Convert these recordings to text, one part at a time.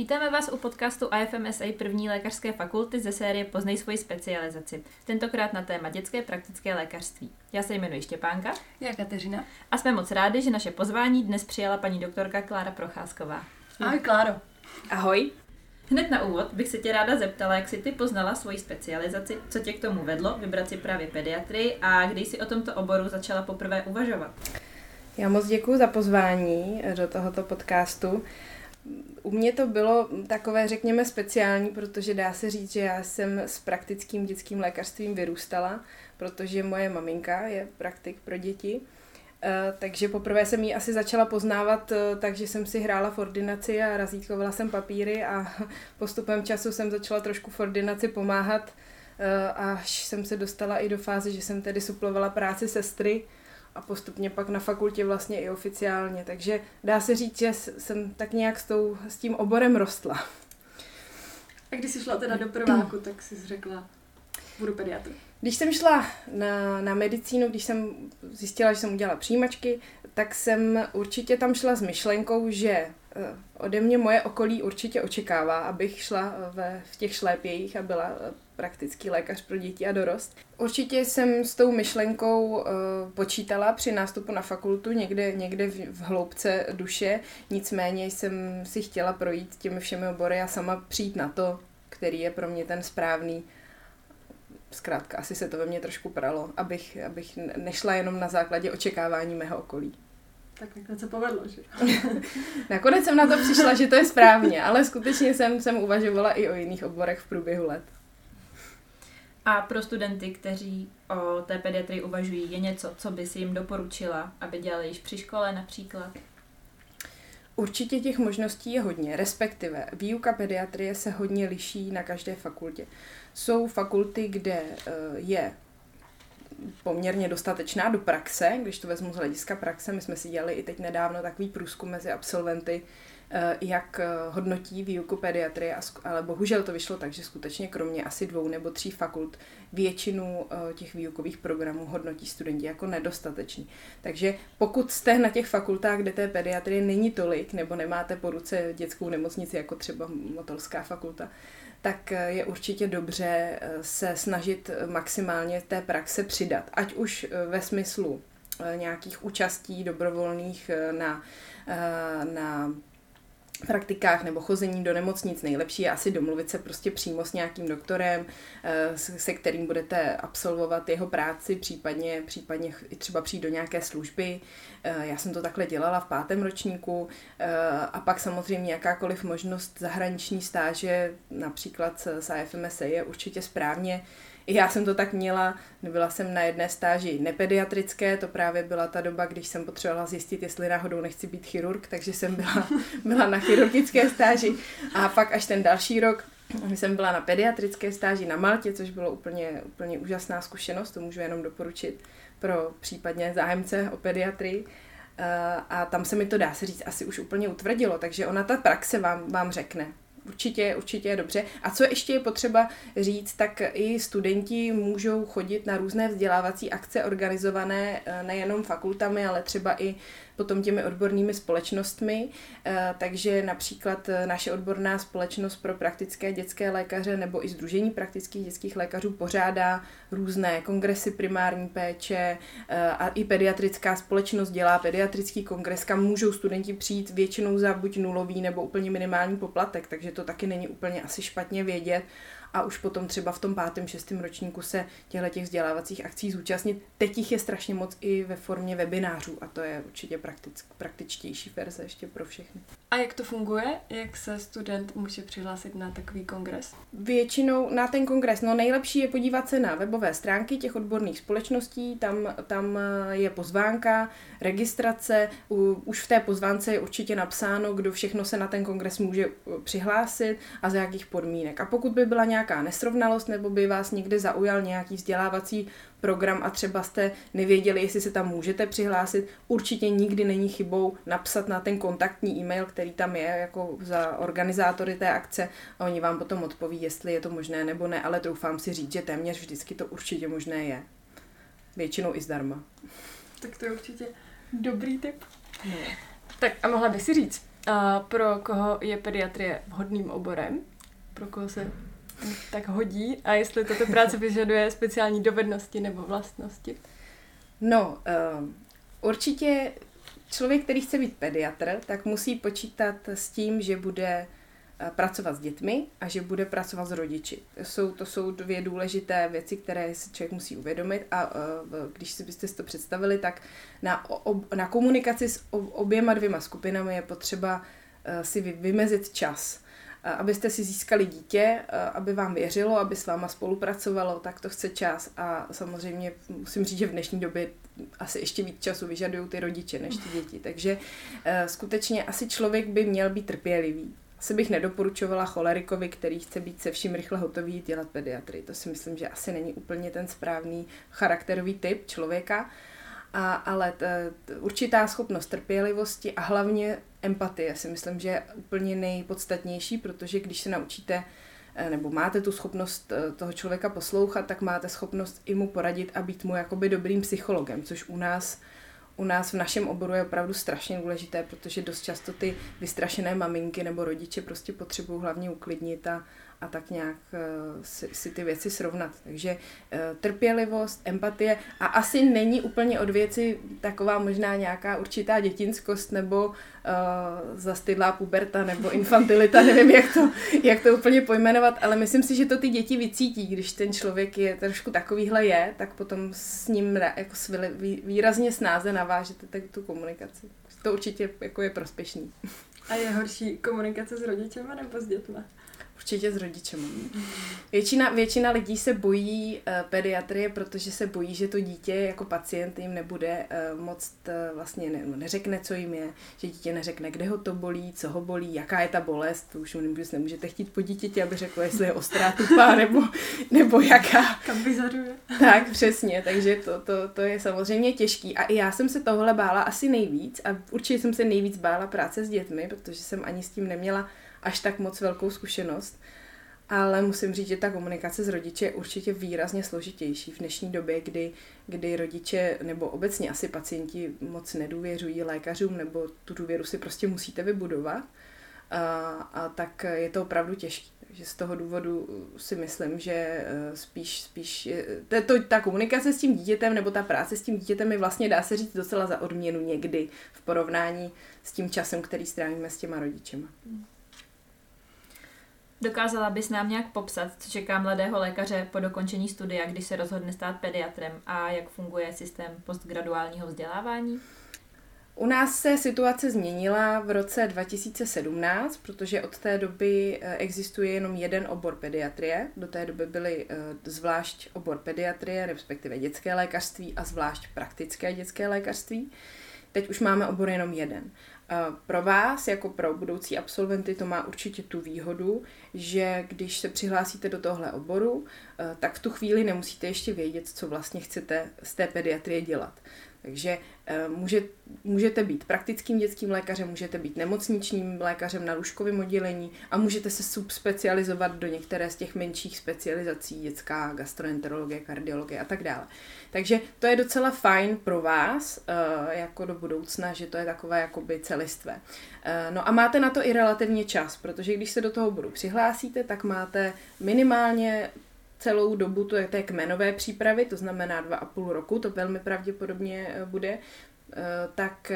Vítáme vás u podcastu IFMSA první lékařské fakulty ze série Poznej svoji specializaci. Tentokrát na téma dětské praktické lékařství. Já se jmenuji Štěpánka. Já Kateřina. A jsme moc rádi, že naše pozvání dnes přijala paní doktorka Klára Procházková. Ahoj Kláro. Ahoj. Hned na úvod bych se tě ráda zeptala, jak jsi ty poznala svoji specializaci, co tě k tomu vedlo vybrat si právě pediatrii a kdy jsi o tomto oboru začala poprvé uvažovat. Já moc děkuji za pozvání do tohoto podcastu. U mě to bylo takové, řekněme, speciální, protože dá se říct, že já jsem s praktickým dětským lékařstvím vyrůstala, protože moje maminka je praktik pro děti. Eh, takže poprvé jsem ji asi začala poznávat, eh, takže jsem si hrála v ordinaci a razítkovala jsem papíry a postupem času jsem začala trošku v ordinaci pomáhat, eh, až jsem se dostala i do fáze, že jsem tedy suplovala práci sestry, a postupně pak na fakultě vlastně i oficiálně. Takže dá se říct, že jsem tak nějak s, tou, s tím oborem rostla. A když jsi šla teda do prváku, tak jsi řekla, budu pediatr. Když jsem šla na, na medicínu, když jsem zjistila, že jsem udělala přijímačky, tak jsem určitě tam šla s myšlenkou, že ode mě moje okolí určitě očekává, abych šla ve, v těch šlépějích a byla eh, praktický lékař pro děti a dorost. Určitě jsem s tou myšlenkou uh, počítala při nástupu na fakultu někde, někde v, v hloubce duše, nicméně jsem si chtěla projít těmi všemi obory a sama přijít na to, který je pro mě ten správný. Zkrátka, asi se to ve mně trošku pralo, abych, abych nešla jenom na základě očekávání mého okolí. Tak nakonec se povedlo, že? nakonec jsem na to přišla, že to je správně, ale skutečně jsem, jsem uvažovala i o jiných oborech v průběhu let. A pro studenty, kteří o té pediatrii uvažují, je něco, co by si jim doporučila, aby dělali již při škole například? Určitě těch možností je hodně, respektive výuka pediatrie se hodně liší na každé fakultě. Jsou fakulty, kde eh, je poměrně dostatečná do praxe, když to vezmu z hlediska praxe. My jsme si dělali i teď nedávno takový průzkum mezi absolventy Eh, jak eh, hodnotí výuku pediatrie, ale bohužel to vyšlo tak, že skutečně kromě asi dvou nebo tří fakult většinu eh, těch výukových programů hodnotí studenti jako nedostatečný. Takže pokud jste na těch fakultách, kde té pediatrie není tolik, nebo nemáte po ruce dětskou nemocnici, jako třeba Motolská fakulta, tak je určitě dobře se snažit maximálně té praxe přidat. Ať už ve smyslu nějakých účastí dobrovolných na, na praktikách nebo chození do nemocnic nejlepší je asi domluvit se prostě přímo s nějakým doktorem, eh, se kterým budete absolvovat jeho práci, případně, případně i třeba přijít do nějaké služby. Eh, já jsem to takhle dělala v pátém ročníku eh, a pak samozřejmě jakákoliv možnost zahraniční stáže, například s AFMSA je určitě správně. Já jsem to tak měla, byla jsem na jedné stáži nepediatrické, to právě byla ta doba, když jsem potřebovala zjistit, jestli náhodou nechci být chirurg, takže jsem byla, byla na chirurgické stáži a pak až ten další rok jsem byla na pediatrické stáži na Maltě, což bylo úplně, úplně úžasná zkušenost, to můžu jenom doporučit pro případně zájemce o pediatrii. Eh, a tam se mi to dá se říct asi už úplně utvrdilo, takže ona ta praxe vám, vám řekne, Určitě, určitě je dobře. A co ještě je potřeba říct, tak i studenti můžou chodit na různé vzdělávací akce organizované eh, nejenom fakultami, ale třeba i potom těmi odbornými společnostmi. Eh, takže například eh, naše odborná společnost pro praktické dětské lékaře nebo i Združení praktických dětských lékařů pořádá různé kongresy primární péče a i pediatrická společnost dělá pediatrický kongres, kam můžou studenti přijít většinou za buď nulový nebo úplně minimální poplatek, takže to taky není úplně asi špatně vědět a už potom třeba v tom pátém, šestém ročníku se těchto těch vzdělávacích akcí zúčastnit. Teď jich je strašně moc i ve formě webinářů a to je určitě praktick, praktičtější verze ještě pro všechny. A jak to funguje? Jak se student může přihlásit na takový kongres? Většinou na ten kongres, no nejlepší je podívat se na webové stránky těch odborných společností, tam, tam je pozvánka, registrace, u, už v té pozvánce je určitě napsáno, kdo všechno se na ten kongres může uh, přihlásit a za jakých podmínek. A pokud by byla nějaká nesrovnalost nebo by vás někde zaujal nějaký vzdělávací program a třeba jste nevěděli, jestli se tam můžete přihlásit, určitě nikdy není chybou napsat na ten kontaktní e-mail, který tam je jako za organizátory té akce a oni vám potom odpoví, jestli je to možné nebo ne, ale troufám si říct, že téměř vždycky to určitě možné je. Většinou i zdarma. Tak to je určitě dobrý tip. No. Tak a mohla by si říct, A pro koho je pediatrie vhodným oborem? Pro koho se tak hodí? A jestli tato práce vyžaduje speciální dovednosti nebo vlastnosti? No, uh, určitě člověk, který chce být pediatr, tak musí počítat s tím, že bude Eh, pracovat s dětmi a že bude pracovat s rodiči. To jsou, to jsou dvě důležité věci, které si člověk musí uvědomit a eh, když si byste si to představili, tak na, na komunikaci s oběma dvěma skupinami je potřeba eh, si vymezit čas abyste si získali dítě, aby vám věřilo, aby s váma spolupracovalo, tak to chce čas a samozřejmě musím říct, že v dnešní době asi ještě víc času vyžadují ty rodiče než ty děti. Takže skutečně asi člověk by měl být trpělivý asi bych nedoporučovala cholerikovi, který chce být se vším rychle hotový, dělat pediatry. To si myslím, že asi není úplně ten správný charakterový typ člověka. A, ale t, t, určitá schopnost trpělivosti a hlavně empatie si myslím, že je úplně nejpodstatnější, protože když se naučíte eh, nebo máte tu schopnost eh, toho člověka poslouchat, tak máte schopnost i mu poradit a být mu jakoby dobrým psychologem, což u nás u nás v našem oboru je opravdu strašně důležité, protože dost často ty vystrašené maminky nebo rodiče prostě potřebují hlavně uklidnit a, a tak nějak uh, si, si ty věci srovnat. Takže uh, trpělivost, empatie a asi není úplně od věci taková možná nějaká určitá dětinskost nebo uh, zastydlá puberta nebo infantilita, nevím, jak to, jak to úplně pojmenovat, ale myslím si, že to ty děti vycítí, když ten člověk je trošku takovýhle je, tak potom s ním jako výrazně snáze navážete tu komunikaci. To určitě jako je prospěšný. A je horší komunikace s rodičema nebo s dětmi? Určitě s rodičem. Většina, většina lidí se bojí uh, pediatrie, protože se bojí, že to dítě jako pacient jim nebude uh, moc uh, vlastně ne, no, neřekne, co jim je, že dítě neřekne, kde ho to bolí, co ho bolí, jaká je ta bolest, to už nemůžete, nemůžete chtít po dítěti, aby řekl, jestli je ostrá, tupá, nebo, nebo jaká. Kam vyzaduje. Tak, přesně, takže to, to, to je samozřejmě těžký. A i já jsem se tohle bála asi nejvíc a určitě jsem se nejvíc bála práce s dětmi, protože jsem ani s tím neměla až tak moc velkou zkušenost. Ale musím říct, že ta komunikace s rodiči je určitě výrazně složitější v dnešní době, kdy, kdy rodiče nebo obecně asi pacienti moc nedůvěřují lékařům nebo tu důvěru si prostě musíte vybudovat. A, a tak je to opravdu těžké. Takže z toho důvodu si myslím, že eh, spíš, spíš to, to, ta komunikace s tím dítětem nebo ta práce s tím dítětem je vlastně, dá se říct, docela za odměnu někdy v porovnání s tím časem, který strávíme s těma rodičema. Hmm. Dokázala bys nám nějak popsat, co čeká mladého lékaře po dokončení studia, když se rozhodne stát pediatrem a jak funguje systém postgraduálního vzdělávání? U nás se situace změnila v roce 2017, protože od té doby eh, existuje jenom jeden obor pediatrie. Do té doby byly eh, zvlášť obor pediatrie, respektive dětské lékařství a zvlášť praktické dětské lékařství. Teď už máme obor jenom jeden. Pro vás, jako pro budoucí absolventy, to má určitě tu výhodu, že když se přihlásíte do tohle oboru, eh, tak v tu chvíli nemusíte ještě vědět, co vlastně chcete z té pediatrie dělat. Takže eh, může, můžete být praktickým dětským lékařem, můžete být nemocničním lékařem na lůžkovém oddělení a můžete se subspecializovat do některé z těch menších specializací, dětská gastroenterologie, kardiologie a tak dále. Takže to je docela fajn pro vás, eh, jako do budoucna, že to je takové jakoby celistvé. Eh, no a máte na to i relativně čas, protože když se do toho budu přihlásíte, tak máte minimálně celou dobu to je té kmenové přípravy, to znamená dva a půl roku, to velmi pravděpodobně eh, bude, tak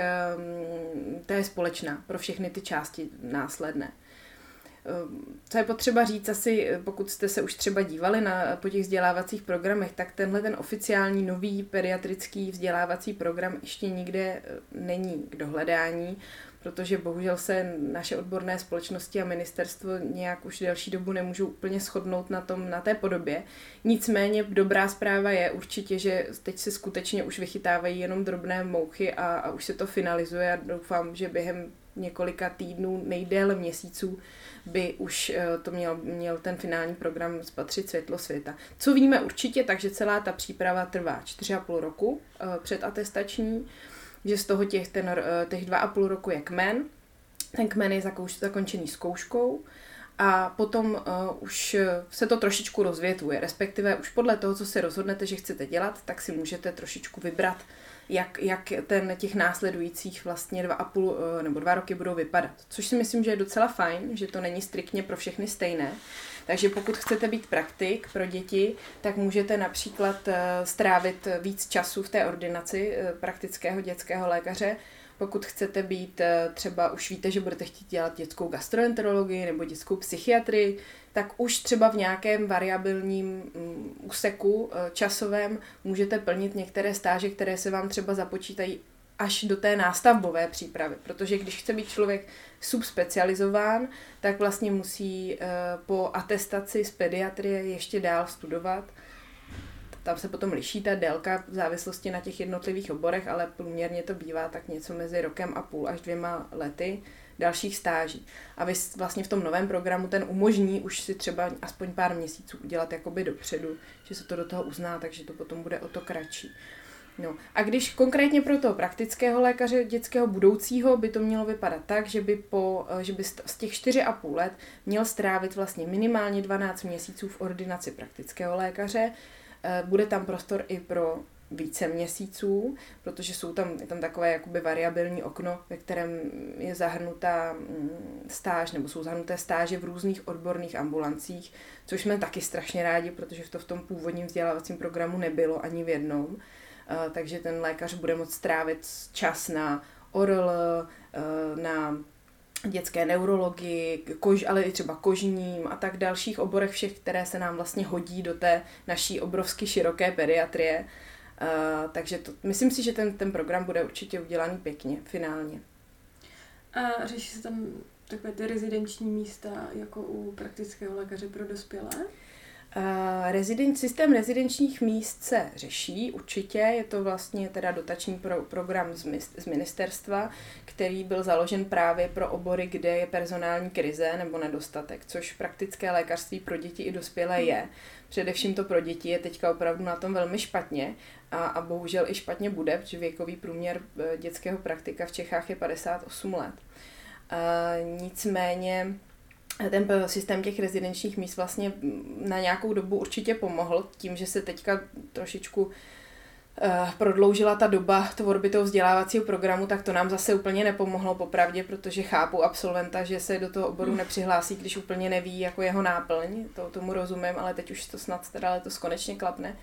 to je společná pro všechny ty části následné. Co je potřeba říct asi, pokud jste se už třeba dívali na, po těch vzdělávacích programech, tak tenhle ten oficiální nový pediatrický vzdělávací program ještě nikde eh, není k dohledání, protože bohužel se naše odborné společnosti a ministerstvo nějak už delší dobu nemůžou úplně shodnout na, tom, na té podobě. Nicméně dobrá zpráva je určitě, že teď se skutečně už vychytávají jenom drobné mouchy a, a už se to finalizuje a doufám, že během několika týdnů, nejdéle měsíců, by už eh, to měl, měl ten finální program spatřit světlo světa. Co víme určitě, takže celá ta příprava trvá 4,5 roku eh, předatestační, že z toho těch, ten, eh, těch 2,5 roku je kmen, ten kmen je zakouš, zakončený zkouškou a potom uh, už se to trošičku rozvětuje, respektive už podle toho, co si rozhodnete, že chcete dělat, tak si můžete trošičku vybrat jak, jak ten těch následujících vlastně dva a půl eh, nebo dva roky budou vypadat. Což si myslím, že je docela fajn, že to není striktně pro všechny stejné. Takže pokud chcete být praktik pro děti, tak můžete například eh, strávit víc času v té ordinaci eh, praktického dětského lékaře, pokud chcete být třeba, už víte, že budete chtít dělat dětskou gastroenterologii nebo dětskou psychiatrii, tak už třeba v nějakém variabilním mm, úseku eh, časovém můžete plnit některé stáže, které se vám třeba započítají až do té nástavbové přípravy. Protože když chce být člověk subspecializován, tak vlastně musí eh, po atestaci z pediatrie ještě dál studovat. Tam se potom liší ta délka v závislosti na těch jednotlivých oborech, ale průměrně to bývá tak něco mezi rokem a půl až dvěma lety dalších stáží. A vy vlastně v tom novém programu ten umožní už si třeba aspoň pár měsíců udělat jakoby dopředu, že se to do toho uzná, takže to potom bude o to kratší. No. A když konkrétně pro toho praktického lékaře dětského budoucího by to mělo vypadat tak, že by, po, že by z těch 4,5 let měl strávit vlastně minimálně 12 měsíců v ordinaci praktického lékaře. Eh, bude tam prostor i pro více měsíců, protože jsou tam, je tam takové jakoby variabilní okno, ve kterém je zahrnutá mm, stáž, nebo jsou zahrnuté stáže v různých odborných ambulancích, což jsme taky strašně rádi, protože to v tom původním vzdělávacím programu nebylo ani v jednom. Takže ten lékař bude moct strávit čas na ORL, na dětské neurologii, kož, ale i třeba kožním a tak dalších oborech všech, které se nám vlastně hodí do té naší obrovsky široké pediatrie. Uh, takže to, myslím si, že ten, ten program bude určitě udělaný pěkně, finálně. A řeší se tam takové ty rezidenční místa jako u praktického lékaře pro dospělé? Uh, reziden, systém rezidenčních míst se řeší určitě, je to vlastně teda dotační pro, program z, z ministerstva, který byl založen právě pro obory, kde je personální krize nebo nedostatek, což praktické lékařství pro děti i dospělé je. Především to pro děti je teďka opravdu na tom velmi špatně a, a bohužel i špatně bude, protože věkový průměr eh, dětského praktika v Čechách je 58 let. Uh, nicméně ten systém těch rezidenčních míst vlastně na nějakou dobu určitě pomohl tím, že se teďka trošičku eh, prodloužila ta doba tvorby toho vzdělávacího programu, tak to nám zase úplně nepomohlo popravdě, protože chápu absolventa, že se do toho oboru hmm. nepřihlásí, když úplně neví jako jeho náplň, to tomu rozumím, ale teď už to snad teda letos konečně klapne. Uh,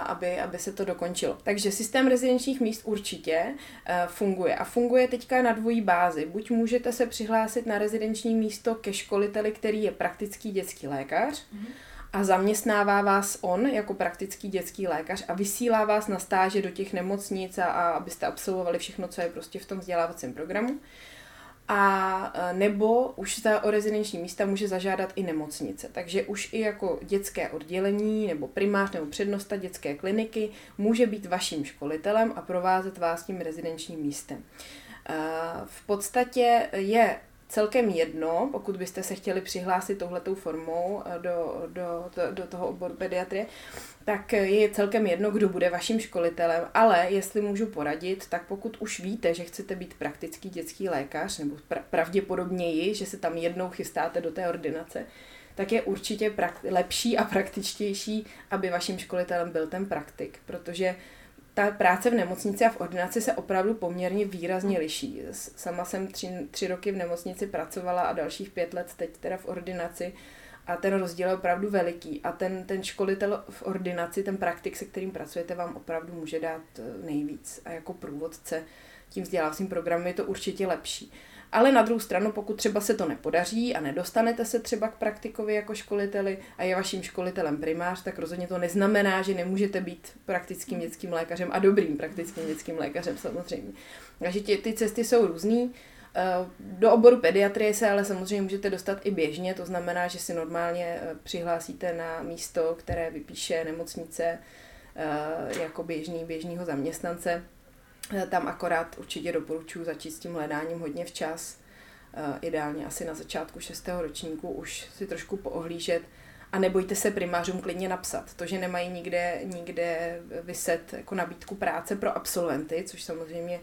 aby, aby se to dokončilo. Takže systém rezidenčních míst určitě eh, funguje a funguje teďka na dvojí bázi. Buď můžete se přihlásit na rezidenční místo ke školiteli, který je praktický dětský lékař, mm-hmm a zaměstnává vás on jako praktický dětský lékař a vysílá vás na stáže do těch nemocnic a, a abyste absolvovali všechno, co je prostě v tom vzdělávacím programu a e, nebo už za o rezidenční místa může zažádat i nemocnice. Takže už i jako dětské oddělení nebo primář nebo přednosta dětské kliniky může být vaším školitelem a provázet vás tím rezidenčním místem. E, v podstatě je celkem jedno, pokud byste se chtěli přihlásit touhletou formou eh, do, do, do, do toho oboru pediatrie, tak je celkem jedno, kdo bude vaším školitelem, ale jestli můžu poradit, tak pokud už víte, že chcete být praktický dětský lékař, nebo pra- pravděpodobněji, že se tam jednou chystáte do té ordinace, tak je určitě prak- lepší a praktičtější, aby vaším školitelem byl ten praktik, protože ta práce v nemocnici a v ordinaci se opravdu poměrně výrazně liší. Sama jsem tři, tři roky v nemocnici pracovala a dalších pět let teď teda v ordinaci a ten rozdíl je opravdu veliký. A ten, ten školitel v ordinaci, ten praktik, se kterým pracujete, vám opravdu může dát eh, nejvíc. A jako průvodce tím vzdělávacím programem je to určitě lepší. Ale na druhou stranu, pokud třeba se to nepodaří a nedostanete se třeba k praktikovi jako školiteli a je vaším školitelem primář, tak rozhodně to neznamená, že nemůžete být praktickým dětským lékařem a dobrým praktickým dětským lékařem samozřejmě. Takže ty, ty cesty jsou různý. Eh, do oboru pediatrie se ale samozřejmě můžete dostat i běžně, to znamená, že si normálně eh, přihlásíte na místo, které vypíše nemocnice eh, jako běžný, běžného zaměstnance tam akorát určitě doporučuji začít s tím hledáním hodně včas. Eh, ideálně asi na začátku šestého ročníku už si trošku poohlížet a nebojte se primářům klidně napsat. To, že nemají nikde, nikde vyset jako nabídku práce pro absolventy, což samozřejmě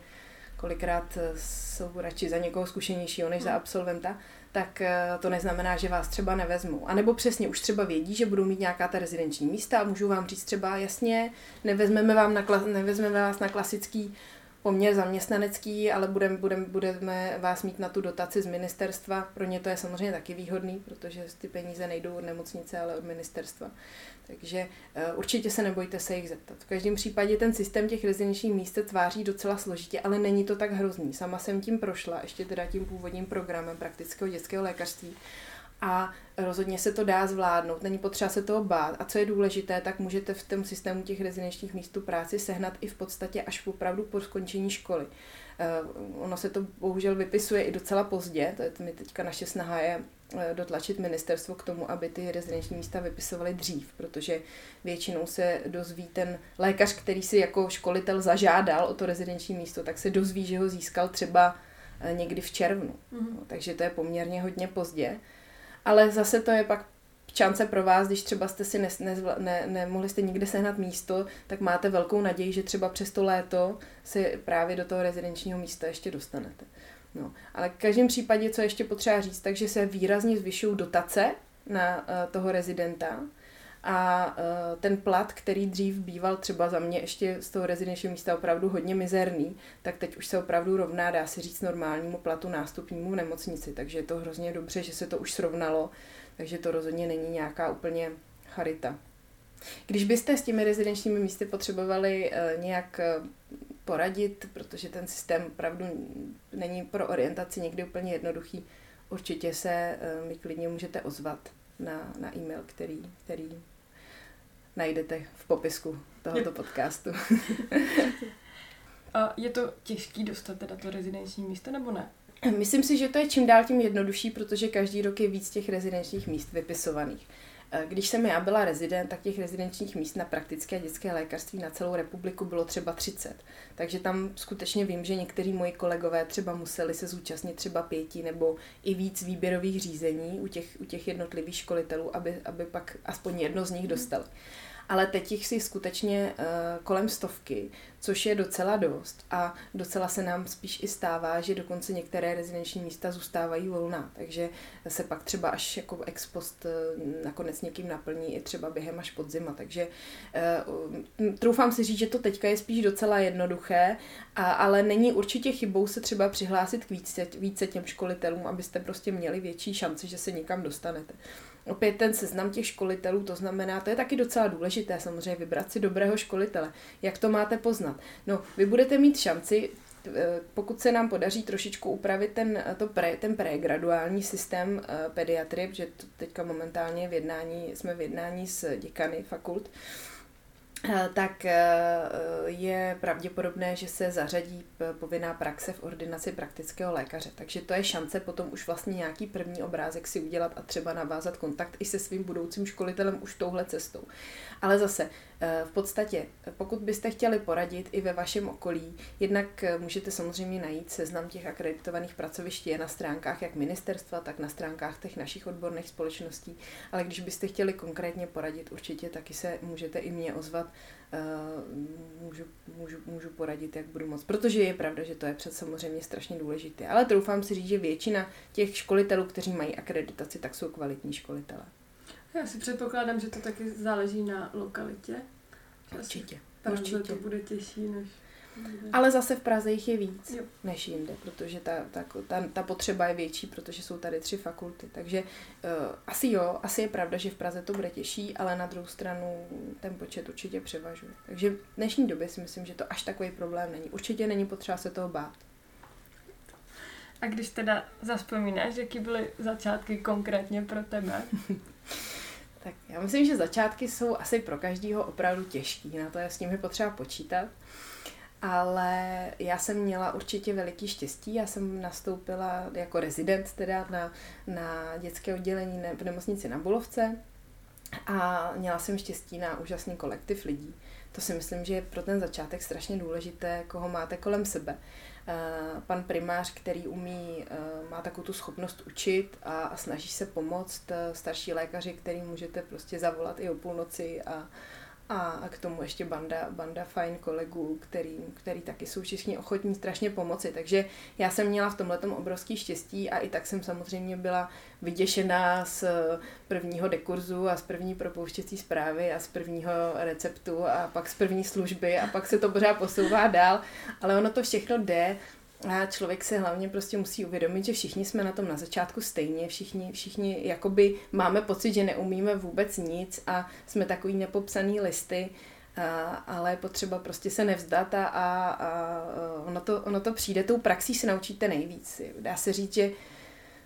kolikrát eh, jsou radši za někoho zkušenějšího než za absolventa, tak eh, to neznamená, že vás třeba nevezmou. A nebo přesně už třeba vědí, že budou mít nějaká ta rezidenční místa a můžou vám říct třeba jasně, nevezmeme, vám na, nevezmeme vás na klasický poměr zaměstnanecký, ale budeme, budeme, budeme vás mít na tu dotaci z ministerstva. Pro ně to je samozřejmě taky výhodný, protože ty peníze nejdou od nemocnice, ale od ministerstva. Takže uh, určitě se nebojte se jich zeptat. V každém případě ten systém těch rezidenčních míst se tváří docela složitě, ale není to tak hrozný. Sama jsem tím prošla, ještě teda tím původním programem praktického dětského lékařství a rozhodně se to dá zvládnout, není potřeba se toho bát. A co je důležité, tak můžete v tom systému těch rezidenčních míst tu práci sehnat i v podstatě až opravdu po skončení školy. Uh, ono se to bohužel vypisuje i docela pozdě, to je mi teďka naše snaha je eh, dotlačit ministerstvo k tomu, aby ty rezidenční místa vypisovaly dřív, protože většinou se dozví ten lékař, který si jako školitel zažádal o to rezidenční místo, tak se dozví, že ho získal třeba eh, někdy v červnu. Mm-hmm. takže to je poměrně hodně pozdě. Ale zase to je pak šance pro vás, když třeba jste si ne, ne, ne, nemohli jste nikde sehnat místo, tak máte velkou naději, že třeba přes to léto si právě do toho rezidenčního místa ještě dostanete. No, ale v každém případě, co ještě potřeba říct, takže se výrazně zvyšují dotace na uh, toho rezidenta a uh, ten plat, který dřív býval třeba za mě ještě z toho rezidenčního místa opravdu hodně mizerný, tak teď už se opravdu rovná, dá se říct, normálnímu platu nástupnímu v nemocnici, takže je to hrozně dobře, že se to už srovnalo takže to rozhodně není nějaká úplně charita. Když byste s těmi rezidenčními místy potřebovali uh, nějak uh, poradit, protože ten systém opravdu není pro orientaci někdy úplně jednoduchý, určitě se mi klidně můžete ozvat na, na e-mail, který, který najdete v popisku tohoto podcastu. A je to těžký dostat teda to rezidenční místo, nebo ne? Myslím si, že to je čím dál tím jednodušší, protože každý rok je víc těch rezidenčních míst vypisovaných. Eh, když jsem já byla rezident, tak těch rezidenčních míst na praktické dětské lékařství na celou republiku bylo třeba 30. Takže tam skutečně vím, že někteří moji kolegové třeba museli se zúčastnit třeba pěti nebo i víc výběrových řízení u těch, u těch jednotlivých školitelů, aby, aby pak aspoň jedno z nich dostali ale teď jich si skutečně uh, kolem stovky, což je docela dost. A docela se nám spíš i stává, že dokonce některé rezidenční místa zůstávají volná, takže se pak třeba až jako ex post uh, nakonec někým naplní i třeba během až podzima, takže uh, troufám si říct, že to teďka je spíš docela jednoduché, a, ale není určitě chybou se třeba přihlásit k více, více těm školitelům, abyste prostě měli větší šanci, že se někam dostanete opět ten seznam těch školitelů, to znamená, to je taky docela důležité samozřejmě vybrat si dobrého školitele. Jak to máte poznat? No, vy budete mít šanci eh, pokud se nám podaří trošičku upravit ten, to pre, ten pregraduální systém uh, pediatrie, protože teďka momentálně v jednání, jsme v jednání s děkany fakult, Eh, tak eh, je pravděpodobné, že se zařadí povinná praxe v ordinaci praktického lékaře. Takže to je šance potom už vlastně nějaký první obrázek si udělat a třeba navázat kontakt i se svým budoucím školitelem už touhle cestou. Ale zase, eh, v podstatě, pokud byste chtěli poradit i ve vašem okolí, jednak můžete samozřejmě najít seznam těch akreditovaných pracovišť je na stránkách jak ministerstva, tak na stránkách těch našich odborných společností, ale když byste chtěli konkrétně poradit, určitě taky se můžete i mě ozvat, eh, můžu, můžu, můžu poradit, jak budu moc. Protože je pravda, že to je před samozřejmě strašně důležité. Ale troufám si říct, že většina těch školitelů, kteří mají akreditaci, tak jsou kvalitní školitelé. Já si předpokládám, že to taky záleží na lokalitě. Určitě. Praze Určitě. to bude těžší než... Ale zase v Praze jich je víc Jo. než jinde, protože ta, ta, ta, ta potřeba je větší, protože jsou tady tři fakulty. Takže uh, asi jo, asi je pravda, že v Praze to bude těžší, ale na druhou stranu ten počet určitě převažuje. Takže v dnešní době si myslím, že to až takový problém není. Určitě není potřeba se toho bát. A když teda zaspomínáš, jaký byly začátky konkrétně pro tebe? Já myslím, že začátky jsou asi pro každého opravdu těžký, na to je s nimi potřeba počítat. Ale já jsem měla určitě veliký štěstí. Já jsem nastoupila jako rezident teda na, na dětské oddělení v nemocnici na Bulovce a měla jsem štěstí na úžasný kolektiv lidí. To si myslím, že je pro ten začátek strašně důležité, koho máte kolem sebe. Eh, pan primář, který umí, eh, má takovou tu schopnost učit a, a snaží se pomoct, eh, starší lékaři, který můžete prostě zavolat i o půlnoci a, a k tomu ještě banda, banda fajn kolegů, který, který taky jsou všichni ochotní strašně pomoci. Takže já jsem měla v tomhle obrovský štěstí a i tak jsem samozřejmě byla vyděšená z prvního dekurzu a z první propouštěcí zprávy a z prvního receptu a pak z první služby a pak se to pořád posouvá dál, ale ono to všechno jde a člověk se hlavně prostě musí uvědomit, že všichni jsme na tom na začátku stejně, všichni, všichni jakoby máme pocit, že neumíme vůbec nic a jsme takový nepopsaný listy, a, ale je potřeba prostě se nevzdat a, a, a ono, to, ono to přijde, tou praxí se naučíte nejvíc. Dá se říct, že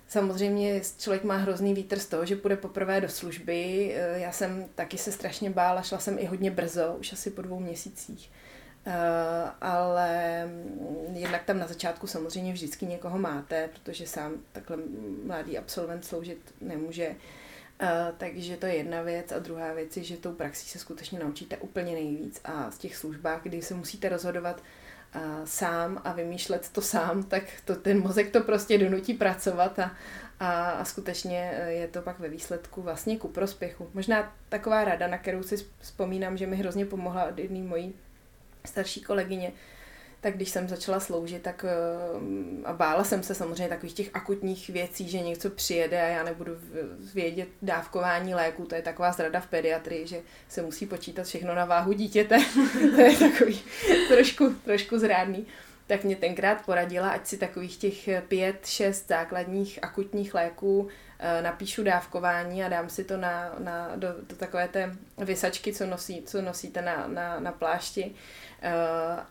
Samozřejmě člověk má hrozný vítr z toho, že půjde poprvé do služby. Já jsem taky se strašně bála, šla jsem i hodně brzo, už asi po dvou měsících. Uh, ale jednak tam na začátku samozřejmě vždycky někoho máte, protože sám takhle mladý absolvent sloužit nemůže. Uh, takže to je jedna věc a druhá věc je, že tou praxí se skutečně naučíte úplně nejvíc a z těch službách, kdy se musíte rozhodovat uh, sám a vymýšlet to sám, tak to, ten mozek to prostě donutí pracovat a, a, a skutečně je to pak ve výsledku vlastně ku prospěchu. Možná taková rada, na kterou si vzpomínám, že mi hrozně pomohla od jedné mojí starší kolegyně, tak když jsem začala sloužit, tak eh, a bála jsem se samozřejmě takových těch akutních věcí, že něco přijede a já nebudu vědět dávkování léku, to je taková zrada v pediatrii, že se musí počítat všechno na váhu dítěte, to je takový trošku, trošku zrádný. Tak mě tenkrát poradila, ať si takových těch pět, šest základních akutních léků eh, napíšu dávkování a dám si to na, na, do, do takové té vysačky, co, nosí, co nosíte na, na, na plášti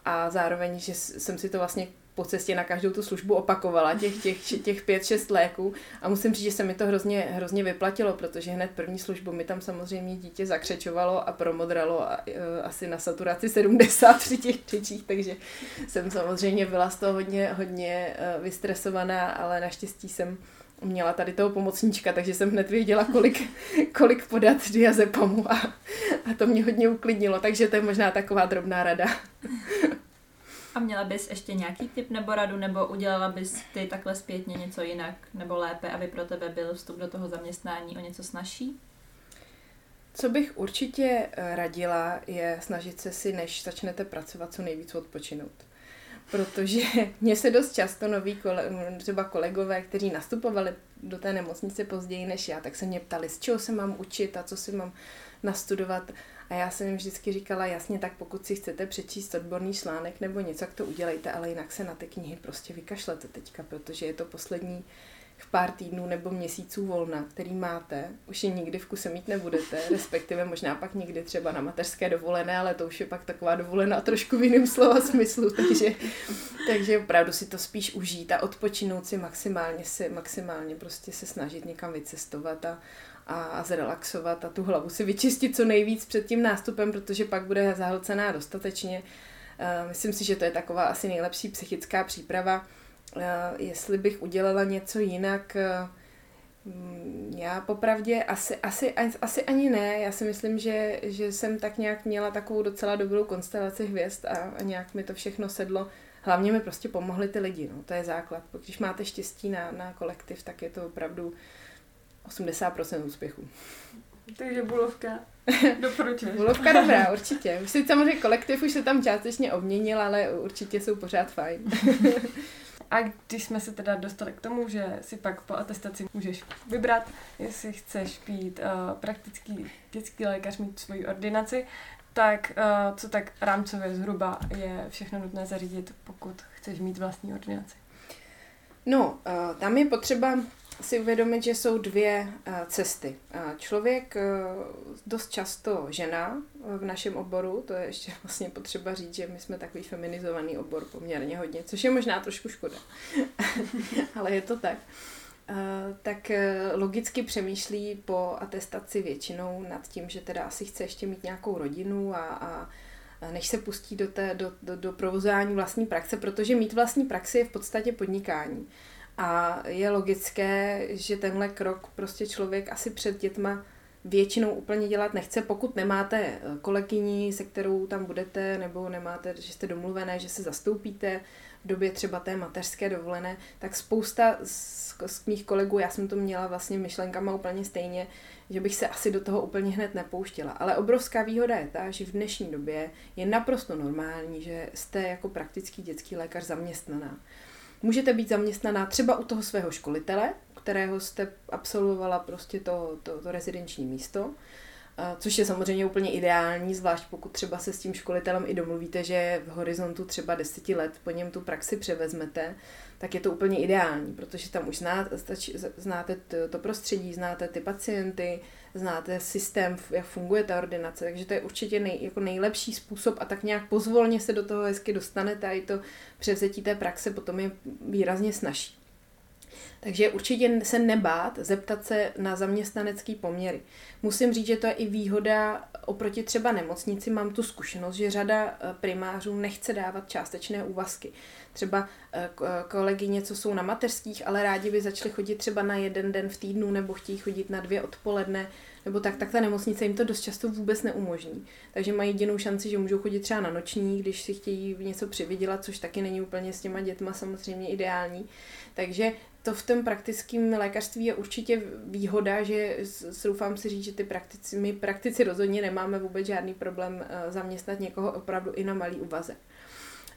a zároveň, že jsem si to vlastně po cestě na každou tu službu opakovala, těch, těch, těch pět, šest léků. A musím říct, že se mi to hrozně, hrozně vyplatilo, protože hned první službu mi tam samozřejmě dítě zakřečovalo a promodralo a, uh, asi na saturaci 70 při těch křičích, takže jsem samozřejmě byla z toho hodně, hodně uh, vystresovaná, ale naštěstí jsem měla tady toho pomocníčka, takže jsem hned věděla, kolik, kolik podat diazepamu a, a to mě hodně uklidnilo, takže to je možná taková drobná rada. A měla bys ještě nějaký tip nebo radu, nebo udělala bys ty takhle zpětně něco jinak nebo lépe, aby pro tebe byl vstup do toho zaměstnání o něco snažší? Co bych určitě eh, radila, je snažit se si, než začnete pracovat, co nejvíc odpočinout protože mě se dost často noví kole, třeba kolegové, kteří nastupovali do té nemocnice později než já, tak se mě ptali, z čeho se mám učit a co si mám nastudovat. A já jsem jim vždycky říkala, jasně, tak pokud si chcete přečíst odborný článek nebo něco, tak to udělejte, ale jinak se na ty knihy prostě vykašlete teďka, protože je to poslední pár týdnů nebo měsíců volna, který máte, už je nikdy v kuse mít nebudete, respektive možná pak někdy třeba na mateřské dovolené, ale to už je pak taková dovolená trošku v jiném slova smyslu, takže, takže opravdu si to spíš užít a odpočinout si maximálně, si, maximálně prostě se snažit někam vycestovat a, a, a zrelaxovat a tu hlavu si vyčistit co nejvíc před tím nástupem, protože pak bude zahlcená dostatečně. Uh, myslím si, že to je taková asi nejlepší psychická příprava Eh, jestli bych udělala něco jinak, eh, mm, já popravdě asi, asi, asi ani ne. Já si myslím, že, že jsem tak nějak měla takovou docela dobrou konstelaci hvězd a, a nějak mi to všechno sedlo. Hlavně mi prostě pomohli ty lidi, no, to je základ. Když máte štěstí na, na kolektiv, tak je to opravdu 80% úspěchu. Takže bulovka doporučuješ. bulovka dobrá, určitě. Už si samozřejmě kolektiv už se tam částečně obměnil, ale určitě jsou pořád fajn. A když jsme se teda dostali k tomu, že si pak po atestaci můžeš vybrat, jestli chceš být uh, praktický dětský lékař, mít svoji ordinaci, tak uh, co tak rámcově zhruba je všechno nutné zařídit, pokud chceš mít vlastní ordinaci? No, uh, tam je potřeba si uvědomit, že jsou dvě uh, cesty. Uh, člověk, uh, dost často žena v našem oboru, to je ještě vlastně potřeba říct, že my jsme takový feminizovaný obor poměrně hodně, což je možná trošku škoda, ale je to tak. tak logicky přemýšlí po atestaci většinou nad tím, že teda asi chce ještě mít nějakou rodinu a, a než se pustí do, té, do, do, do provozování vlastní praxe, protože mít vlastní praxi je v podstatě podnikání. A je logické, že tenhle krok prostě člověk asi před dětma většinou úplně dělat nechce, pokud nemáte eh, kolegyni, se kterou tam budete, nebo nemáte, že jste domluvené, že se zastoupíte v době třeba té mateřské dovolené, tak spousta z, z mých kolegů, já jsem to měla vlastně myšlenkama úplně stejně, že bych se asi do toho úplně hned nepouštěla. Ale obrovská výhoda je ta, že v dnešní době je naprosto normální, že jste jako praktický dětský lékař zaměstnaná. Můžete být zaměstnaná třeba u toho svého školitele, kterého jste absolvovala prostě to, to, to rezidenční místo, což je samozřejmě úplně ideální, zvlášť pokud třeba se s tím školitelem i domluvíte, že v horizontu třeba deseti let po něm tu praxi převezmete, tak je to úplně ideální, protože tam už znáte, znáte to prostředí, znáte ty pacienty, znáte systém, jak funguje ta ordinace, takže to je určitě nej, jako nejlepší způsob a tak nějak pozvolně se do toho hezky dostanete a i to převzetí té praxe potom je výrazně snažší. Takže určitě se nebát zeptat se na zaměstnanecký poměry. Musím říct, že to je i výhoda oproti třeba nemocnici. Mám tu zkušenost, že řada eh, primářů nechce dávat částečné úvazky. Třeba eh, eh, kolegyně, co jsou na mateřských, ale rádi by začali chodit třeba na jeden den v týdnu nebo chtějí chodit na dvě odpoledne, nebo tak, tak ta nemocnice jim to dost často vůbec neumožní. Takže mají jedinou šanci, že můžou chodit třeba na noční, když si chtějí něco přivydělat, což taky není úplně s těma dětma samozřejmě ideální. Takže to v tom praktickém lékařství je určitě výhoda, že doufám si říct, že ty praktici, my praktici rozhodně nemáme vůbec žádný problém eh, zaměstnat někoho opravdu i na malý úvazek.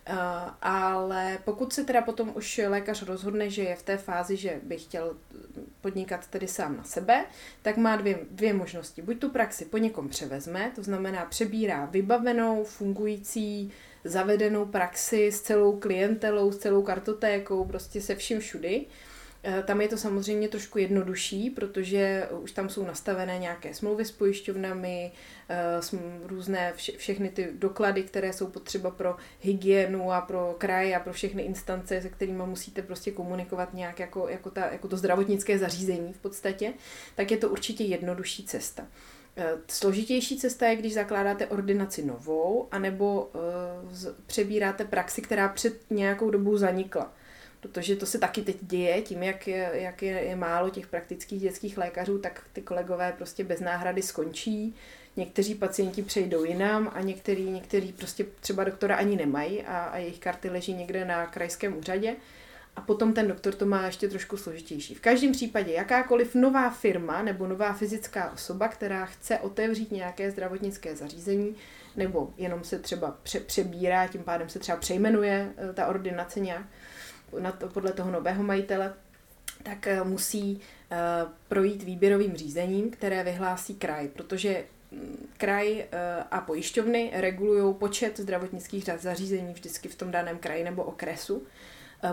Uh, ale pokud se teda potom už lékař rozhodne, že je v té fázi, že by chtěl podnikat tedy sám na sebe, tak má dvě, dvě možnosti. Buď tu praxi po někom převezme, to znamená přebírá vybavenou, fungující, zavedenou praxi s celou klientelou, s celou kartotékou, prostě se vším všudy, Eh, tam je to samozřejmě trošku jednodušší, protože už tam jsou nastavené nějaké smlouvy s pojišťovnami, eh, různé vše, všechny ty doklady, které jsou potřeba pro hygienu a pro kraj a pro všechny instance, se kterými musíte prostě komunikovat nějak jako, jako, ta, jako to zdravotnické zařízení v podstatě, tak je to určitě jednodušší cesta. Eh, složitější cesta je, když zakládáte ordinaci novou, anebo přebíráte praxi, která před nějakou dobou zanikla protože to se taky teď děje, tím, jak je, jak je, je málo těch praktických dětských lékařů, tak ty kolegové prostě bez náhrady skončí, někteří pacienti přejdou jinam a některý, některý prostě třeba doktora ani nemají a, a jejich karty leží někde na krajském úřadě a potom ten doktor to má ještě trošku složitější. V každém případě jakákoliv nová firma nebo nová fyzická osoba, která chce otevřít nějaké zdravotnické zařízení, nebo jenom se třeba pře- přebírá, tím pádem se třeba přejmenuje eh, ta ordinace nějak, na to, podle toho nového majitele, tak eh, musí eh, projít výběrovým řízením, které vyhlásí kraj, protože mm, kraj eh, a pojišťovny regulují počet zdravotnických zařízení vždycky v tom daném kraji nebo okresu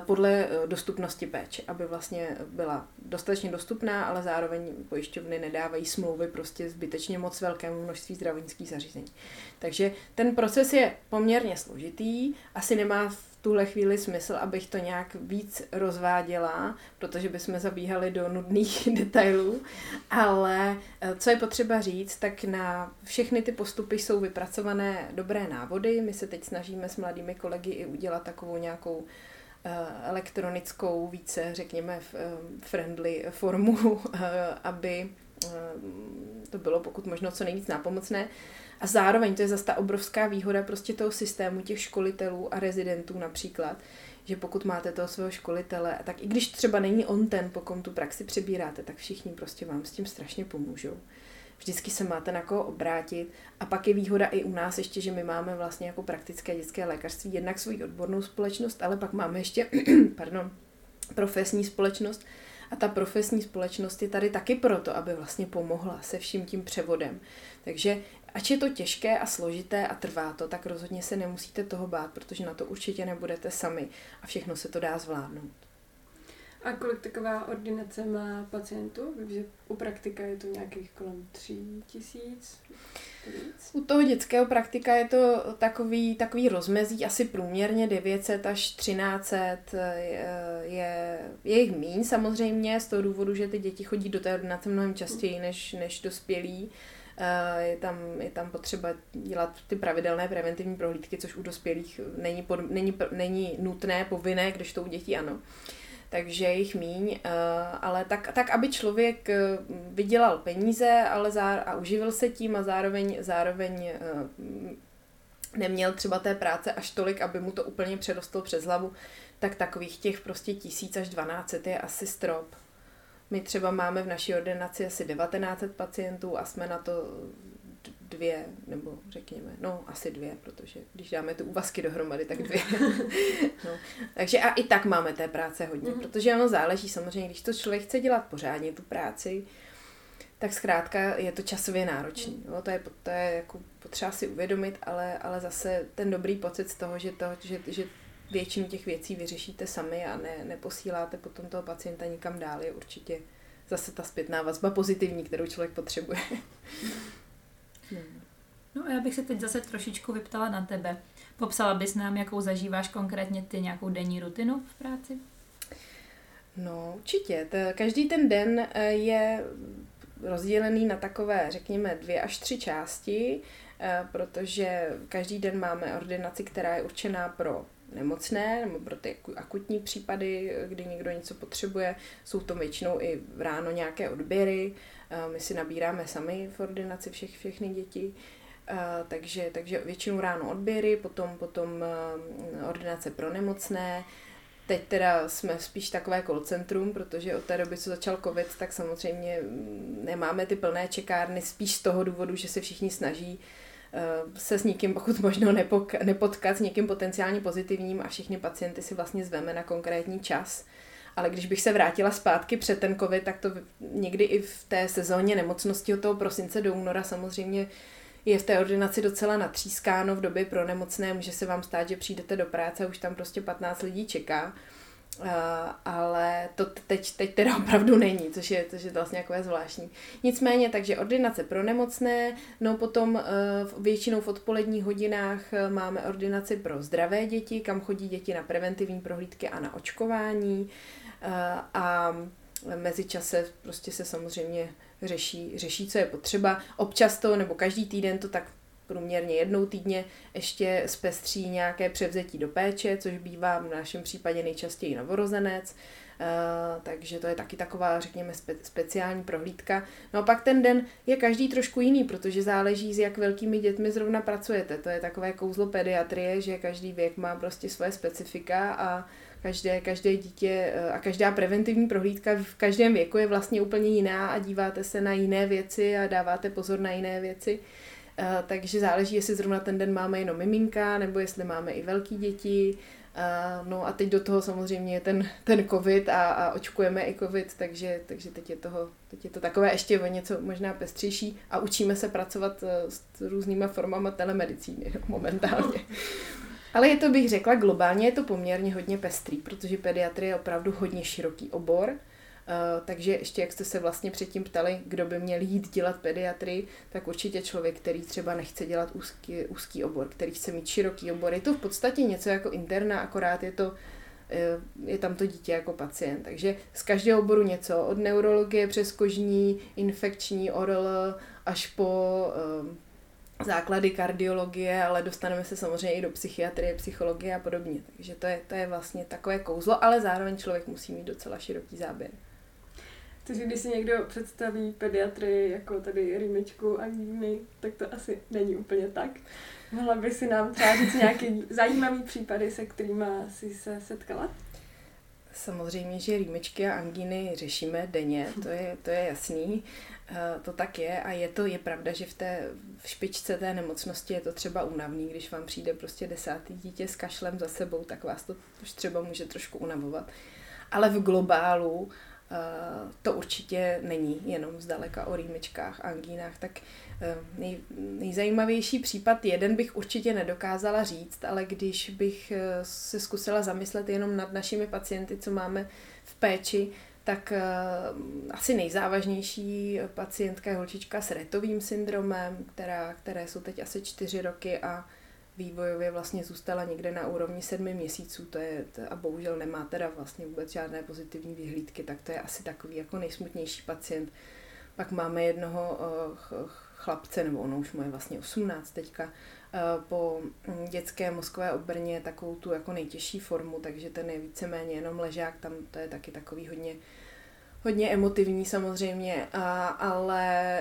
podle dostupnosti péče, aby vlastně byla dostatečně dostupná, ale zároveň pojišťovny nedávají smlouvy prostě zbytečně moc velkému množství zdravotnických zařízení. Takže ten proces je poměrně složitý, asi nemá tuhle chvíli smysl, abych to nějak víc rozváděla, protože bychom zabíhali do nudných detailů, ale eh, co je potřeba říct, tak na všechny ty postupy jsou vypracované dobré návody. My se teď snažíme s mladými kolegy i udělat takovou nějakou eh, elektronickou, více řekněme eh, friendly formu, aby to bylo pokud možno co nejvíc nápomocné. A zároveň to je zase ta obrovská výhoda prostě toho systému těch školitelů a rezidentů například, že pokud máte toho svého školitele, tak i když třeba není on ten, po kom tu praxi přebíráte, tak všichni prostě vám s tím strašně pomůžou. Vždycky se máte na koho obrátit. A pak je výhoda i u nás ještě, že my máme vlastně jako praktické dětské lékařství jednak svoji odbornou společnost, ale pak máme ještě, pardon, profesní společnost, a ta profesní společnost je tady taky proto, aby vlastně pomohla se vším tím převodem. Takže ač je to těžké a složité a trvá to, tak rozhodně se nemusíte toho bát, protože na to určitě nebudete sami a všechno se to dá zvládnout. A kolik taková ordinace má pacientů? Vím, že u praktika je to nějakých kolem tři tisíc. U toho dětského praktika je to takový, takový rozmezí, asi průměrně 900 až 1300 je, je, jich míň samozřejmě, z toho důvodu, že ty děti chodí do té ordinace mnohem častěji než, než dospělí. Je tam, je tam potřeba dělat ty pravidelné preventivní prohlídky, což u dospělých není, pod, není, není nutné, povinné, když to u dětí ano. Takže jich míň, eh, ale tak, tak, aby člověk eh, vydělal peníze ale zá, a uživil se tím a zároveň, zároveň neměl třeba té práce až tolik, aby mu to úplně předostlo přes hlavu, tak takových těch prostě tisíc až 12 je asi strop. My třeba máme v naší ordinaci asi 1900 pacientů a jsme na to dvě, nebo řekněme, no asi dvě, protože když dáme ty úvazky dohromady, tak dvě. no. Takže a i tak máme té práce hodně, mm. protože ono záleží samozřejmě, když to člověk chce dělat pořádně, tu práci, tak zkrátka je to časově náročný. No, to je, to je jako potřeba si uvědomit, ale, ale zase ten dobrý pocit z toho, že, to, že, že většinu těch věcí vyřešíte sami a ne, neposíláte potom toho pacienta nikam dál, je určitě zase ta zpětná vazba pozitivní, kterou člověk potřebuje. No a já bych se teď zase trošičku vyptala na tebe. Popsala bys nám, jakou zažíváš konkrétně ty nějakou denní rutinu v práci? No, určitě. Každý ten den eh, je rozdělený na takové, řekněme, dvě až tři části, eh, protože každý den máme ordinaci, která je určená pro nemocné nebo pro ty akutní případy, kdy někdo něco potřebuje. Jsou to většinou i ráno nějaké odběry. Eh, my si nabíráme sami v ordinaci všech, všechny děti. Uh, takže, takže většinou ráno odběry, potom, potom uh, ordinace pro nemocné. Teď teda jsme spíš takové call centrum, protože od té doby, co začal covid, tak samozřejmě mm, nemáme ty plné čekárny, spíš z toho důvodu, že se všichni snaží uh, se s někým pokud možno nepok- nepotkat, s někým potenciálně pozitivním a všichni pacienty si vlastně zveme na konkrétní čas. Ale když bych se vrátila zpátky před ten covid, tak to někdy i v té sezóně nemocnosti od toho prosince do února samozřejmě je v té ordinaci docela natřískáno v době pro nemocné, může se vám stát, že přijdete do práce a už tam prostě 15 lidí čeká. Uh, ale to teď, teď teda opravdu není, což je, což je vlastně takové zvláštní. Nicméně, takže ordinace pro nemocné, no potom uh, většinou v odpoledních hodinách uh, máme ordinaci pro zdravé děti, kam chodí děti na preventivní prohlídky a na očkování. Uh, a mezičase prostě se samozřejmě řeší, řeší, co je potřeba. Občas to, nebo každý týden to tak průměrně jednou týdně ještě zpestří nějaké převzetí do péče, což bývá v našem případě nejčastěji novorozenec, Uh, takže to je taky taková, řekněme, spe, speciální prohlídka. No a pak ten den je každý trošku jiný, protože záleží, s jak velkými dětmi zrovna pracujete. To je takové kouzlo pediatrie, že každý věk má prostě svoje specifika a každé, každé dítě eh, a každá preventivní prohlídka v každém věku je vlastně úplně jiná a díváte se na jiné věci a dáváte pozor na jiné věci. Eh, takže záleží, jestli zrovna ten den máme jenom miminka, nebo jestli máme i velký děti. Eh, no a teď do toho samozřejmě je ten, ten covid a, a očkujeme i covid, takže, takže teď, je toho, teď je to takové ještě o něco možná pestřejší a učíme se pracovat s různýma formama telemedicíny momentálně. Ale je to, bych řekla, globálně je to poměrně hodně pestrý, protože pediatrie je opravdu hodně široký obor. Uh, takže ještě jak jste se vlastně předtím ptali, kdo by měl jít dělat pediatrii, tak určitě člověk, který třeba nechce dělat úzký, úzký obor, který chce mít široký obor. Je to v podstatě něco jako interna, akorát je to eh, je tam to dítě jako pacient. Takže z každého oboru něco, od neurologie přes kožní, infekční, oral, až po um, základy kardiologie, ale dostaneme se samozřejmě i do psychiatrie, psychologie a podobně. Takže to je, to je vlastně takové kouzlo, ale zároveň člověk musí mít docela široký záběr. Takže když si někdo představí pediatrii jako tady rýmičku a jiný, tak to asi není úplně tak. Mohla by si nám třeba říct nějaký zajímavý případy, se kterými si se setkala? Samozřejmě, že rýmičky a angíny řešíme denně, to je, to je jasný. Eh, to tak je a je to, je pravda, že v té v špičce té nemocnosti je to třeba únavný, když vám přijde prostě desátý dítě s kašlem za sebou, tak vás to už třeba může trošku unavovat. Ale v globálu to určitě není jenom zdaleka o rýmičkách, angínách, tak eh, nej, nejzajímavější případ, jeden bych určitě nedokázala říct, ale když bych se zkusila zamyslet jenom nad našimi pacienty, co máme v péči, tak asi nejzávažnější pacientka je holčička s retovým syndromem, která, které jsou teď asi čtyři roky a vývojově vlastně zůstala někde na úrovni sedmi měsíců, to je, to, a bohužel nemá teda vlastně vůbec žádné pozitivní vyhlídky, tak to je asi takový jako nejsmutnější pacient. Pak máme jednoho uh, chlapce, nebo ono už mu je vlastně 18 teďka, uh, po hm, dětské mozkové obrně takovou tu jako nejtěžší formu, takže ten je víceméně jenom ležák, tam to je taky takový hodně hodně emotivní samozřejmě, a, ale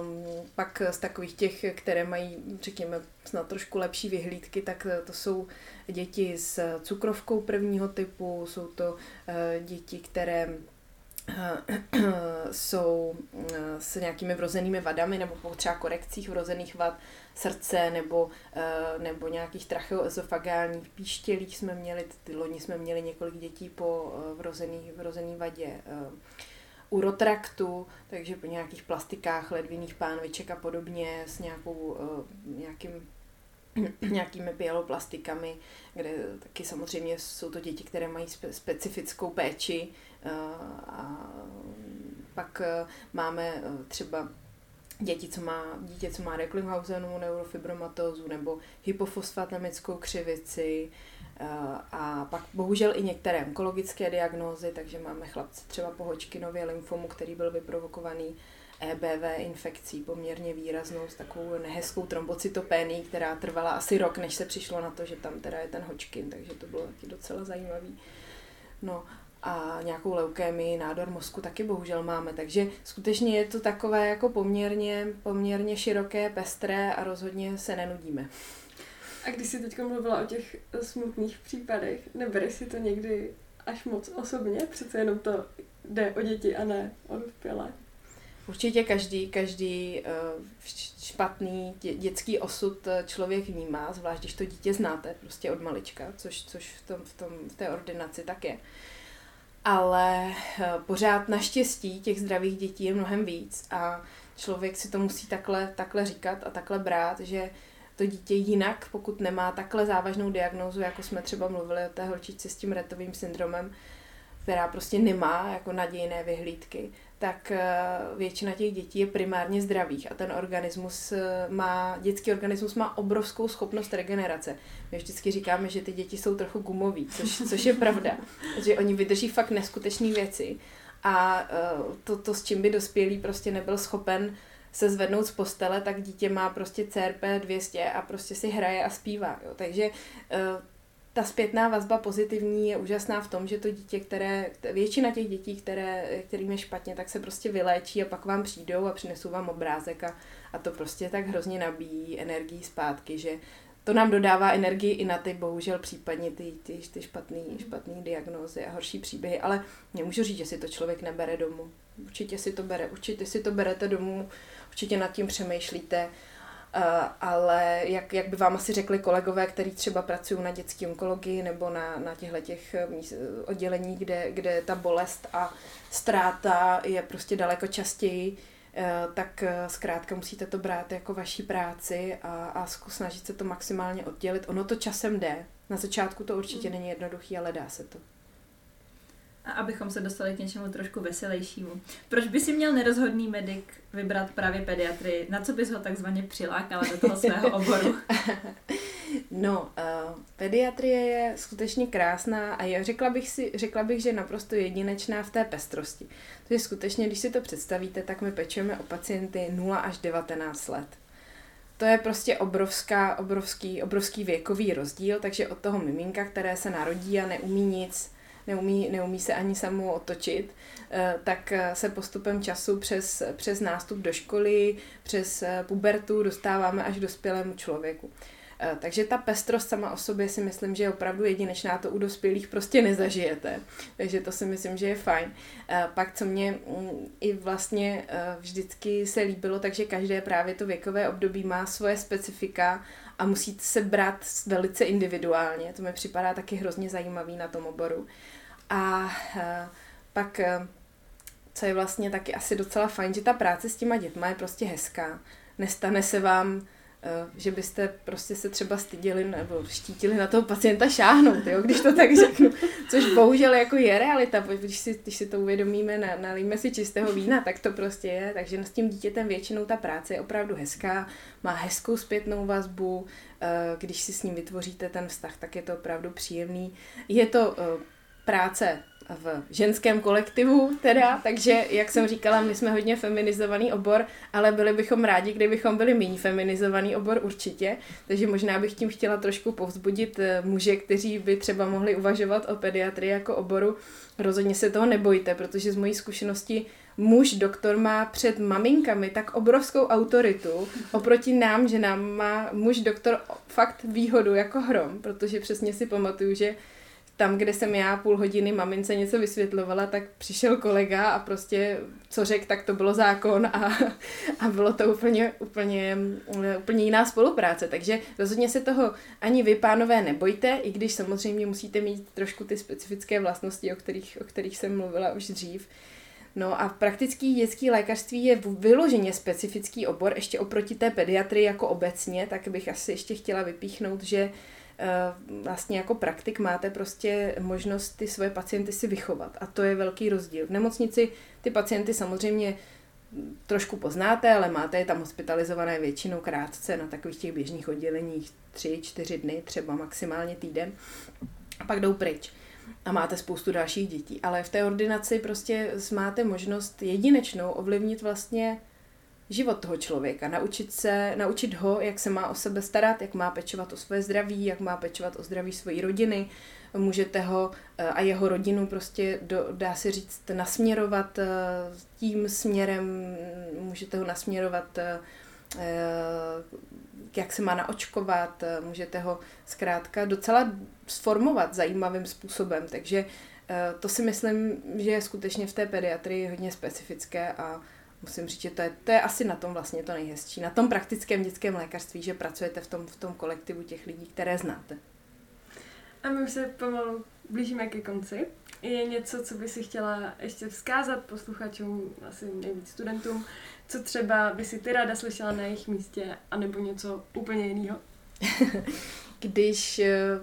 um, pak z takových těch, které mají, řekněme, snad trošku lepší vyhlídky, tak to jsou děti s cukrovkou prvního typu, jsou to uh, děti, které jsou eh, s nějakými vrozenými vadami nebo třeba korekcích vrozených vad srdce nebo, eh, nebo nějakých tracheoezofagálních píštělích jsme měli, ty loni jsme měli několik dětí po eh, vrozený, vrozený vadě urotraktu, takže po nějakých plastikách, ledviných pánviček a podobně s nějakou, nějakým nějakými pieloplastikami, kde taky samozřejmě jsou to děti, které mají spe- specifickou péči eh, a pak eh, máme eh, třeba děti, co má, dítě, co má Recklinghausenovou neurofibromatózu nebo hypofosfatemickou křivici a pak bohužel i některé onkologické diagnózy, takže máme chlapce třeba po Hodgkinově lymfomu, který byl vyprovokovaný EBV infekcí poměrně výraznou s takovou nehezkou trombocytopénií, která trvala asi rok, než se přišlo na to, že tam teda je ten Hodgkin, takže to bylo taky docela zajímavý. No a nějakou leukémii, nádor mozku taky bohužel máme, takže skutečně je to takové jako poměrně, poměrně široké, pestré a rozhodně se nenudíme. A když jsi teď mluvila o těch smutných případech, nebereš si to někdy až moc osobně? Přece jenom to jde o děti a ne o dospělé. Určitě každý, každý eh, špatný dětský osud eh, člověk vnímá, zvlášť když to dítě znáte prostě od malička, což, což v, tom, v, tom, v té ordinaci tak je. Ale eh, pořád naštěstí těch zdravých dětí je mnohem víc a člověk si to musí takhle, takhle říkat a takhle brát, že to dítě jinak, pokud nemá takhle závažnou diagnózu, jako jsme třeba mluvili o té holčičce s tím retovým syndromem, která prostě nemá jako nadějné vyhlídky, tak eh, většina těch dětí je primárně zdravých a ten organismus eh, má, dětský organismus má obrovskou schopnost regenerace. My vždycky říkáme, že ty děti jsou trochu gumoví, což, což je pravda, že oni vydrží fakt neskutečné věci a eh, to, to, s čím by dospělý prostě nebyl schopen se zvednout z postele, tak dítě má prostě CRP 200 a prostě si hraje a zpívá. Jo. Takže ta zpětná vazba pozitivní je úžasná v tom, že to dítě, které, většina těch dětí, které, kterým je špatně, tak se prostě vyléčí a pak vám přijdou a přinesou vám obrázek a, a to prostě tak hrozně nabíjí energii zpátky, že to nám dodává energii i na ty, bohužel, případně ty, ty, ty špatné špatný diagnózy a horší příběhy, ale nemůžu říct, že si to člověk nebere domů. Určitě si to bere, určitě si to berete domů, určitě nad tím přemýšlíte ale jak, jak by vám asi řekli kolegové, kteří třeba pracují na dětské onkologii nebo na, na těchto těch eh, oddělení, kde, kde ta bolest a ztráta je prostě daleko častěji, tak zkrátka musíte to brát jako vaší práci a, a snažit se to maximálně oddělit. Ono to časem jde. Na začátku to určitě hmm. není jednoduché, ale dá se to. A abychom se dostali k něčemu trošku veselějšímu. Proč by si měl nerozhodný medic vybrat právě pediatrii? Na co bys ho takzvaně přilákala do toho svého oboru? No, uh, pediatrie je skutečně krásná a já řekla bych, si, řekla bych, že naprosto jedinečná v té pestrosti. Takže skutečně, když si to představíte, tak my pečujeme o pacienty 0 až 19 let. To je prostě obrovská, obrovský, obrovský věkový rozdíl, takže od toho miminka, které se narodí a neumí nic, neumí, neumí se ani samo otočit, eh, tak eh, se postupem času přes, přes nástup do školy, přes eh, pubertu dostáváme až k dospělému člověku. Takže ta pestrost sama o sobě si myslím, že je opravdu jedinečná, to u dospělých prostě nezažijete. Takže to si myslím, že je fajn. Pak, co mě mm, i vlastně vždycky se líbilo, takže každé právě to věkové období má svoje specifika a musí se brát velice individuálně. To mi připadá taky hrozně zajímavý na tom oboru. A eh, pak, eh, co je vlastně taky asi docela fajn, že ta práce s těma dětma je prostě hezká. Nestane se vám, eh, že byste prostě se třeba styděli nebo štítili na toho pacienta šáhnout, jo, když to tak řeknu. Což bohužel jako je realita, když si, když si to uvědomíme, na, nalíme si čistého vína, tak to prostě je. Takže s tím dítětem většinou ta práce je opravdu hezká, má hezkou zpětnou vazbu, když si s ním vytvoříte ten vztah, tak je to opravdu příjemný. Je to práce v ženském kolektivu teda, takže jak jsem říkala, my jsme hodně feminizovaný obor, ale byli bychom rádi, kdybychom byli méně feminizovaný obor určitě, takže možná bych tím chtěla trošku povzbudit eh, muže, kteří by třeba mohli uvažovat o pediatrii jako oboru. Rozhodně se toho nebojte, protože z mojí zkušenosti muž doktor má před maminkami tak obrovskou autoritu, oproti nám, že nám má muž doktor fakt výhodu jako hrom, protože přesně si pamatuju, že tam, kde jsem já půl hodiny mamince něco vysvětlovala, tak přišel kolega a prostě co řekl, tak to bylo zákon a, a bylo to úplně, úplně, úplně jiná spolupráce. Takže rozhodně se toho ani vy, pánové, nebojte, i když samozřejmě musíte mít trošku ty specifické vlastnosti, o kterých, o kterých jsem mluvila už dřív. No a praktický dětský lékařství je vyloženě specifický obor, ještě oproti té pediatrii jako obecně, tak bych asi ještě chtěla vypíchnout, že eh, vlastně jako praktik máte prostě možnost ty svoje pacienty si vychovat a to je velký rozdíl. V nemocnici ty pacienty samozřejmě trošku poznáte, ale máte je tam hospitalizované většinou krátce na takových těch běžných odděleních tři, čtyři dny, třeba maximálně týden a pak jdou pryč a máte spoustu dalších dětí. Ale v té ordinaci prostě máte možnost jedinečnou ovlivnit vlastně život toho člověka, naučit se, naučit ho, jak se má o sebe starat, jak má pečovat o své zdraví, jak má pečovat o zdraví své rodiny, můžete ho eh, a jeho rodinu prostě, do, dá se říct, nasměrovat eh, tím směrem, můžete ho nasměrovat eh, jak se má naočkovat, můžete ho zkrátka docela sformovat zajímavým způsobem, takže to si myslím, že je skutečně v té pediatrii hodně specifické a musím říct, že to je, to je asi na tom vlastně to nejhezčí, na tom praktickém dětském lékařství, že pracujete v tom, v tom kolektivu těch lidí, které znáte. A my už se pomalu blížíme ke konci. Je něco, co by si chtěla ještě vzkázat posluchačům, asi nejvíc studentům, co třeba by si ty ráda slyšela na jejich místě, anebo něco úplně jiného? Když eh,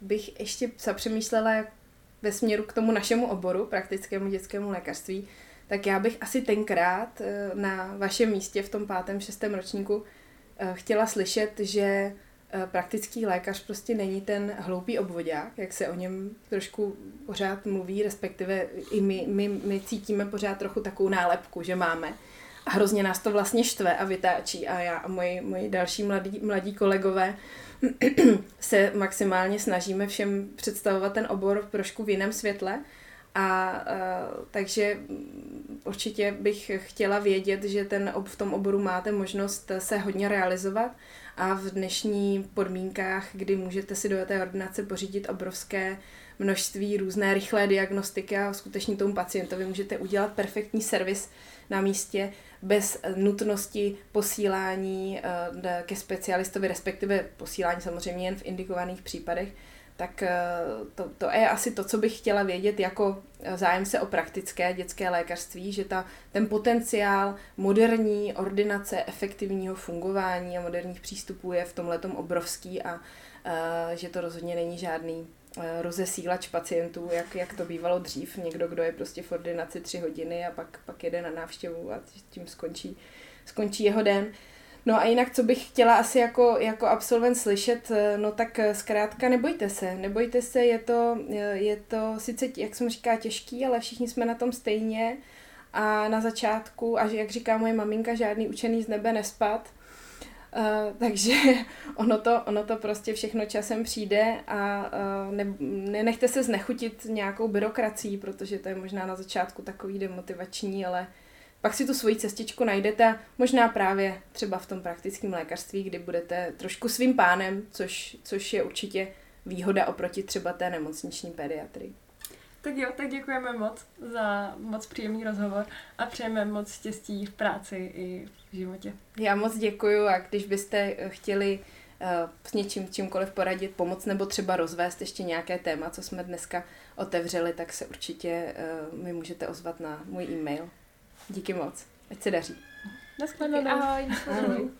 bych ještě zapřemýšlela ve směru k tomu našemu oboru, praktickému dětskému lékařství, tak já bych asi tenkrát eh, na vašem místě v tom pátém, šestém ročníku eh, chtěla slyšet, že praktický lékař prostě není ten hloupý obvodák, jak se o něm trošku pořád mluví, respektive i my, my, my cítíme pořád trochu takovou nálepku, že máme a hrozně nás to vlastně štve a vytáčí a já a moji, moji další mladí, mladí kolegové se maximálně snažíme všem představovat ten obor trošku v jiném světle. A, a takže určitě bych chtěla vědět, že ten v tom oboru máte možnost se hodně realizovat a v dnešní podmínkách, kdy můžete si do té ordinace pořídit obrovské množství různé rychlé diagnostiky a skutečně tomu pacientovi můžete udělat perfektní servis na místě, bez nutnosti posílání eh, ke specialistovi, respektive posílání samozřejmě jen v indikovaných případech, tak eh, to, to je asi to, co bych chtěla vědět jako eh, zájem se o praktické dětské lékařství, že ta, ten potenciál moderní ordinace efektivního fungování a moderních přístupů je v tomhle obrovský a, a že to rozhodně není žádný Eh, rozesílač pacientů, jak, jak to bývalo dřív. Někdo, kdo je prostě v ordinaci tři hodiny a pak, pak jede na návštěvu a tím skončí, skončí jeho den. No a jinak, co bych chtěla asi jako, jako absolvent slyšet, eh, no tak eh, zkrátka nebojte se, nebojte se, je to, je to sice, jak jsem říká, těžký, ale všichni jsme na tom stejně. A na začátku, a jak říká moje maminka, žádný učený z nebe nespad, Uh, takže ono to, ono to prostě všechno časem přijde a uh, ne, nenechte se znechutit nějakou byrokracií, protože to je možná na začátku takový demotivační, ale pak si tu svoji cestičku najdete možná právě třeba v tom praktickém lékařství, kdy budete trošku svým pánem, což, což je určitě výhoda oproti třeba té nemocniční pediatrii. Tak jo, tak děkujeme moc za moc příjemný rozhovor a přejeme moc štěstí v práci i v životě. Já moc děkuju a když byste chtěli uh, s něčím, čímkoliv poradit, pomoct nebo třeba rozvést ještě nějaké téma, co jsme dneska otevřeli, tak se určitě uh, mi můžete ozvat na můj e-mail. Díky moc. Ať se daří. Naschledanou. Ahoj. Ahoj.